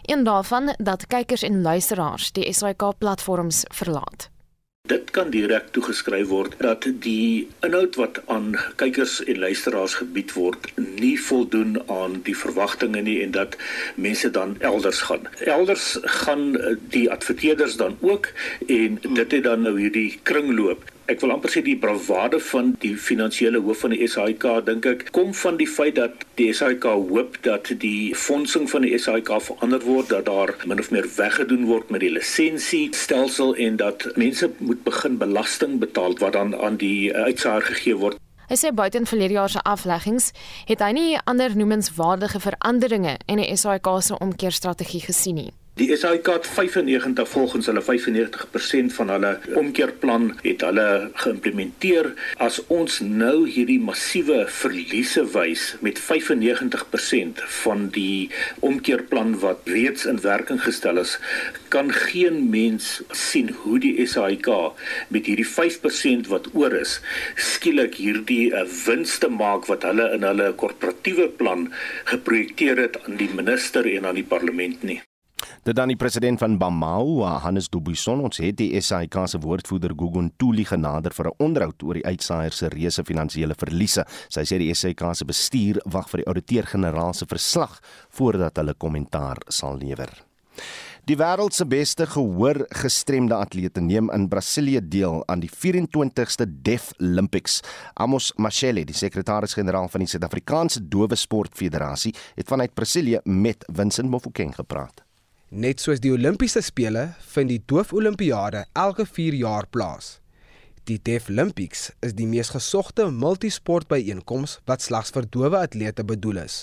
een daarvan dat kykers en luisteraars die SAIK platforms verlaat. Dit kan direk toegeskryf word dat die inhoud wat aan kykers en luisteraars gebied word nie voldoen aan die verwagtinge nie en dat mense dan elders gaan. Elders gaan die adverteerders dan ook en dit het dan nou hierdie kringloop ek wil amper sê die bravade van die finansiële hoof van die SAIK dink ek kom van die feit dat die SAIK hoop dat die fondsing van die SAIK verander word dat daar min of meer weggedoen word met die lisensie stelsel en dat mense moet begin belasting betaal wat dan aan die uitsaaier gegee word Hy sê buiten verlede jaar se afleggings het hy nie ander noemenswaardige veranderinge in die SAIK se omkeerstrategie gesien nie. Die SAIK het 95 volgens hulle 95% van hulle omkeerplan het hulle geïmplementeer. As ons nou hierdie massiewe verliese wys met 95% van die omkeerplan wat reeds in werking gestel is, kan geen mens sien hoe die SAIK met hierdie 5% wat oor is, skielik hierdie uh, wins te maak wat hulle in hulle korporatiewe plan geprojekteer het aan die minister en aan die parlement nie. Dit dan die president van Bamau, Hannes Dubuisson, ons het die SAIK se woordvoerder Gugun Tuli genader vir 'n onderhoud oor die uitsaaier se reuse finansiële verliese. Sy sê die SAIK se bestuur wag vir die ouditeur-generaal se verslag voordat hulle kommentaar sal lewer. Die wêreld se beste gehoor gestremde atlete neem in Brasilië deel aan die 24ste Deaf Olympics. Amos Machele, die sekretaris-generaal van die Suid-Afrikaanse Dowe Sport Federasie, het vanuit Brasilië met Vincent Mofokeng gepraat. Net soos die Olimpiese spele vind die Doof-Olimpiade elke 4 jaar plaas. Die Deaf Olympics is die mees gesogte multisportbyeenkoms wat slegs vir dowe atlete bedoel is.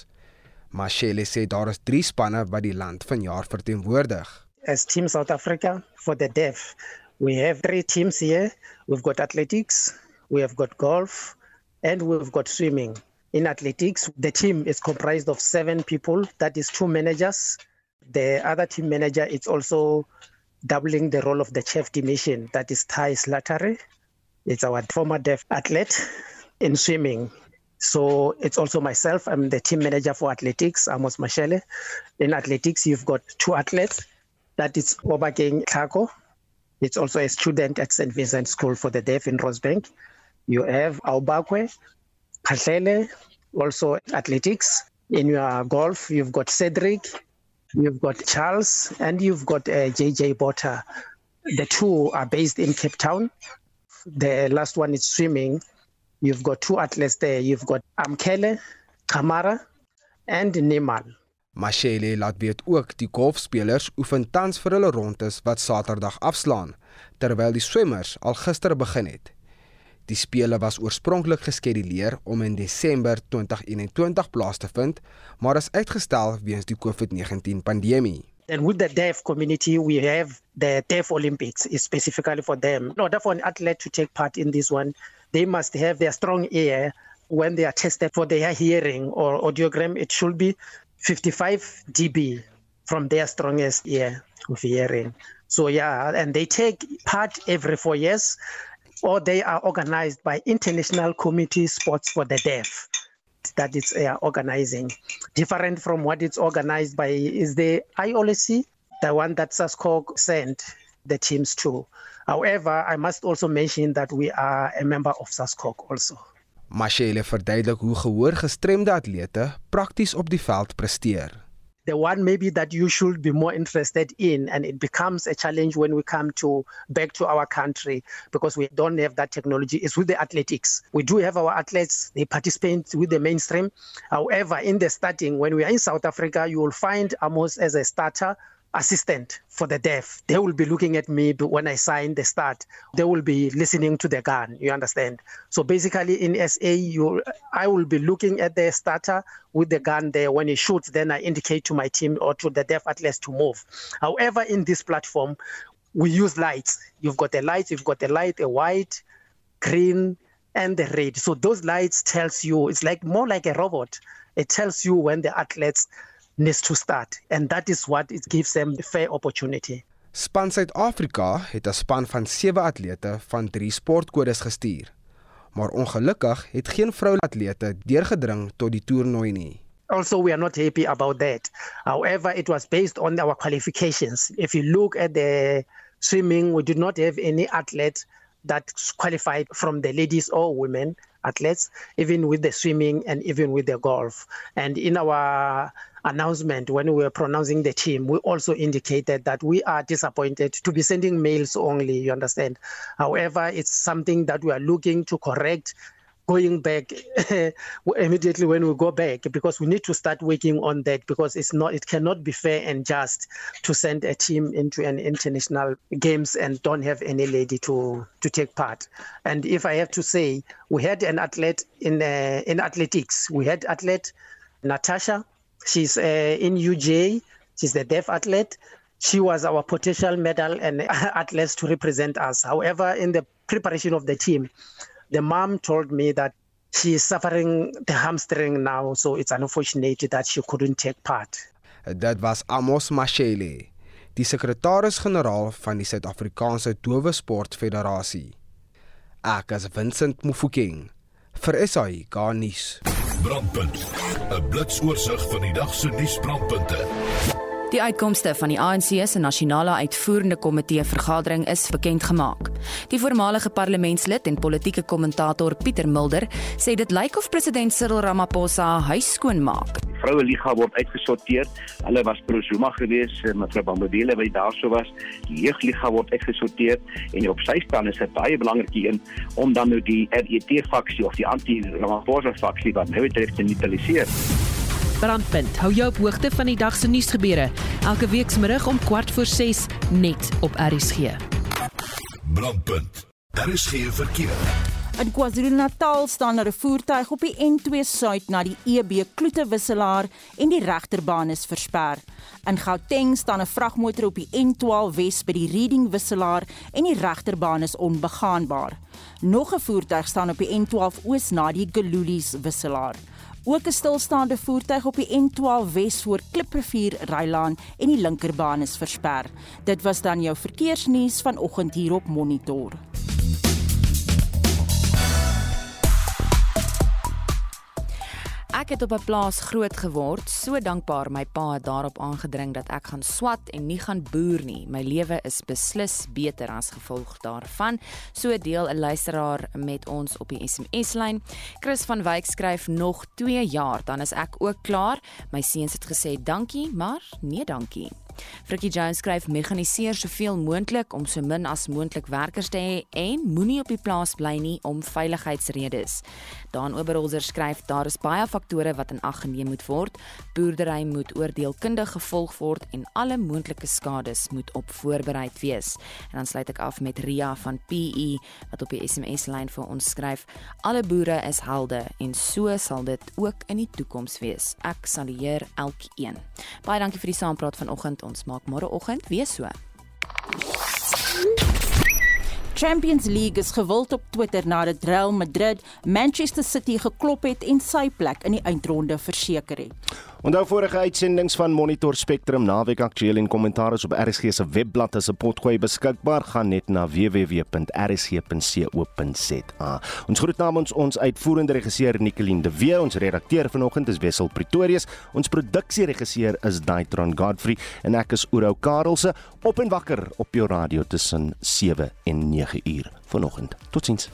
Mashele sê daar is 3 spanne wat die land vanjaar verteenwoordig. As Team South Africa for the deaf, we have 3 teams here. We've got athletics, we have got golf and we've got swimming. In athletics, the team is comprised of 7 people, that is two managers, the other team manager is also doubling the role of the chief dimission, that is Thai Slattery. It's our former deaf athlete in swimming. So it's also myself. I'm the team manager for athletics, Amos Mashele. In athletics, you've got two athletes. That is Obageng Kako. It's also a student at St. Vincent School for the Deaf in Rosebank. You have Aubakwe, Kahlele, also athletics. In your golf, you've got Cedric, you've got Charles, and you've got uh, JJ Botter. The two are based in Cape Town. The last one is swimming. You've got two athletes there. You've got Amkele, Kamara, and Nemal. Mashele laat weet ook die golfspelers oefen tans vir hulle rondes wat Saterdag afslaan, terwyl die swemmers al gister begin het. Die spele was oorspronklik geskeduleer om in Desember 2021 plaas te vind, maar is uitgestel weens die COVID-19 pandemie. And with the deaf community, we have the Deaf Olympics, specifically for them. In order for an athlete to take part in this one, they must have their strong ear when they are tested for their hearing or audiogram. It should be 55 dB from their strongest ear of hearing. So, yeah, and they take part every four years or they are organized by International Committee Sports for the Deaf that it's uh, organizing. Different from what it's organized by is the IOLC, the one that SASCOG sent the teams to. However, I must also mention that we are a member of SASCOG also. Mashele verduidelik hoe gehoorgestremde atlete prakties op die veld presteer. The one maybe that you should be more interested in and it becomes a challenge when we come to back to our country because we don't have that technology. Is with the athletics. We do have our athletes they participate with the mainstream. However in the starting when we are in south africa you will find amos as a starter assistant for the deaf. They will be looking at me when I sign the start. They will be listening to the gun. You understand? So basically, in SA, you, I will be looking at the starter with the gun there. When he shoots, then I indicate to my team or to the deaf athletes to move. However, in this platform, we use lights. You've got the lights. You've got the light, a white, green, and the red. So those lights tells you it's like more like a robot. It tells you when the athletes needs to start and that is what it gives them the fair opportunity. Span Suid-Afrika het 'n span van 7 atlete van 3 sportkodes gestuur. Maar ongelukkig het geen vroulike atlete deurgedring tot die toernooi nie. Also, we are not happy about that. However, it was based on our qualifications. If you look at the swimming, we did not have any athlete that qualified from the ladies or women athletes, even with the swimming and even with the golf. And in our announcement, when we were pronouncing the team, we also indicated that we are disappointed to be sending males only, you understand. However, it's something that we are looking to correct going back immediately when we go back because we need to start working on that because it's not it cannot be fair and just to send a team into an international games and don't have any lady to to take part and if i have to say we had an athlete in uh, in athletics we had athlete natasha she's uh, in uj she's the deaf athlete she was our potential medal and athletes to represent us however in the preparation of the team the mom told me that she is suffering the hamstring now, so it's unfortunate that she couldn't take part. Dit was Amos Mashele, die sekretaris-generaal van die Suid-Afrikaanse Dowe Sport Federasie. Ek is Vincent Mufokeng vir SAI Garnis. Brandpunt. 'n Blitsoorsig van die dag se nuusbrandpunte. Die uitkomste van die ANC se nasionale uitvoerende komitee vergadering is bekend gemaak. Die voormalige parlementslid en politieke kommentator Pieter Mulder sê dit lyk of president Cyril Ramaphosa huis skoon maak. Die vroue liga word uitgesorteer. Hulle was pro Zuma geweest, mevrou Bambadele wat daarso was. Die jeugliga word uitgesorteer en op sy staan is dit baie belangrik een om dan nou die RET faksie of die anti-Ramaphosa faksie wat nou te neutraliseer. Brandpunt hou jou op hoogte van die dag se nuusgebeure elke weekmiddag om kwart voor 6 net op RSG. Brandpunt. Daar is geen verkeer. In KwaZulu-Natal staan daar 'n voertuig op die N2 suid na die EB Kloete wisselaar en die regterbaan is versper. In Gauteng staan 'n vragmotor op die N12 Wes by die Reading wisselaar en die regterbaan is onbegaanbaar. Nog 'n voertuig staan op die N12 Oos na die Gululies wisselaar. Ook 'n stilstaande voertuig op die N12 Wes voor Kliprivier Rylaan en die linkerbaan is versper. Dit was dan jou verkeersnuus vanoggend hier op Monitor. Ek het op 'n plaas groot geword, so dankbaar my pa het daarop aangedring dat ek gaan swat en nie gaan boer nie. My lewe is beslis beter as gevolg daarvan. So deel 'n luisteraar met ons op die SMS-lyn. Chris van Wyk skryf nog 2 jaar, dan is ek ook klaar. My seuns het gesê dankie, maar nee dankie. Frikkie Jones skryf mekaniseer soveel moontlik om so min as moontlik werkers te hê en moenie op die plaas bly nie om veiligheidsredes. Dan Oberholzer skryf daar is baie faktore wat in ag geneem moet word. Boerdery moet oordeelkundig gevolg word en alle moontlike skades moet op voorbereid wees. En dan sluit ek af met Ria van PE wat op die SMS lyn vir ons skryf: Alle boere is helde en so sal dit ook in die toekoms wees. Ek salueer elkeen. Baie dankie vir die saampraat vanoggend. Ons maak môreoggend weer so. Champions League is gewild op Twitter nadat Real Madrid Manchester City geklop het en sy plek in die eindronde verseker het. Onthou vorige uitsendings van Monitor Spectrum naweek aktueel en kommentaar op RSG se webblad as 'n potgooi beskikbaar gaan net na www.rsg.co.za. Ons groet namens ons uitvoerende regisseur Nicoline de Wee, ons redakteur vanoggend is Wessel Pretorius, ons produksieregisseur is Daitron Godfrey en ek is Oudou Karelse op en wakker op jou radio tussen 7 en 9 uur vanoggend. Totsiens.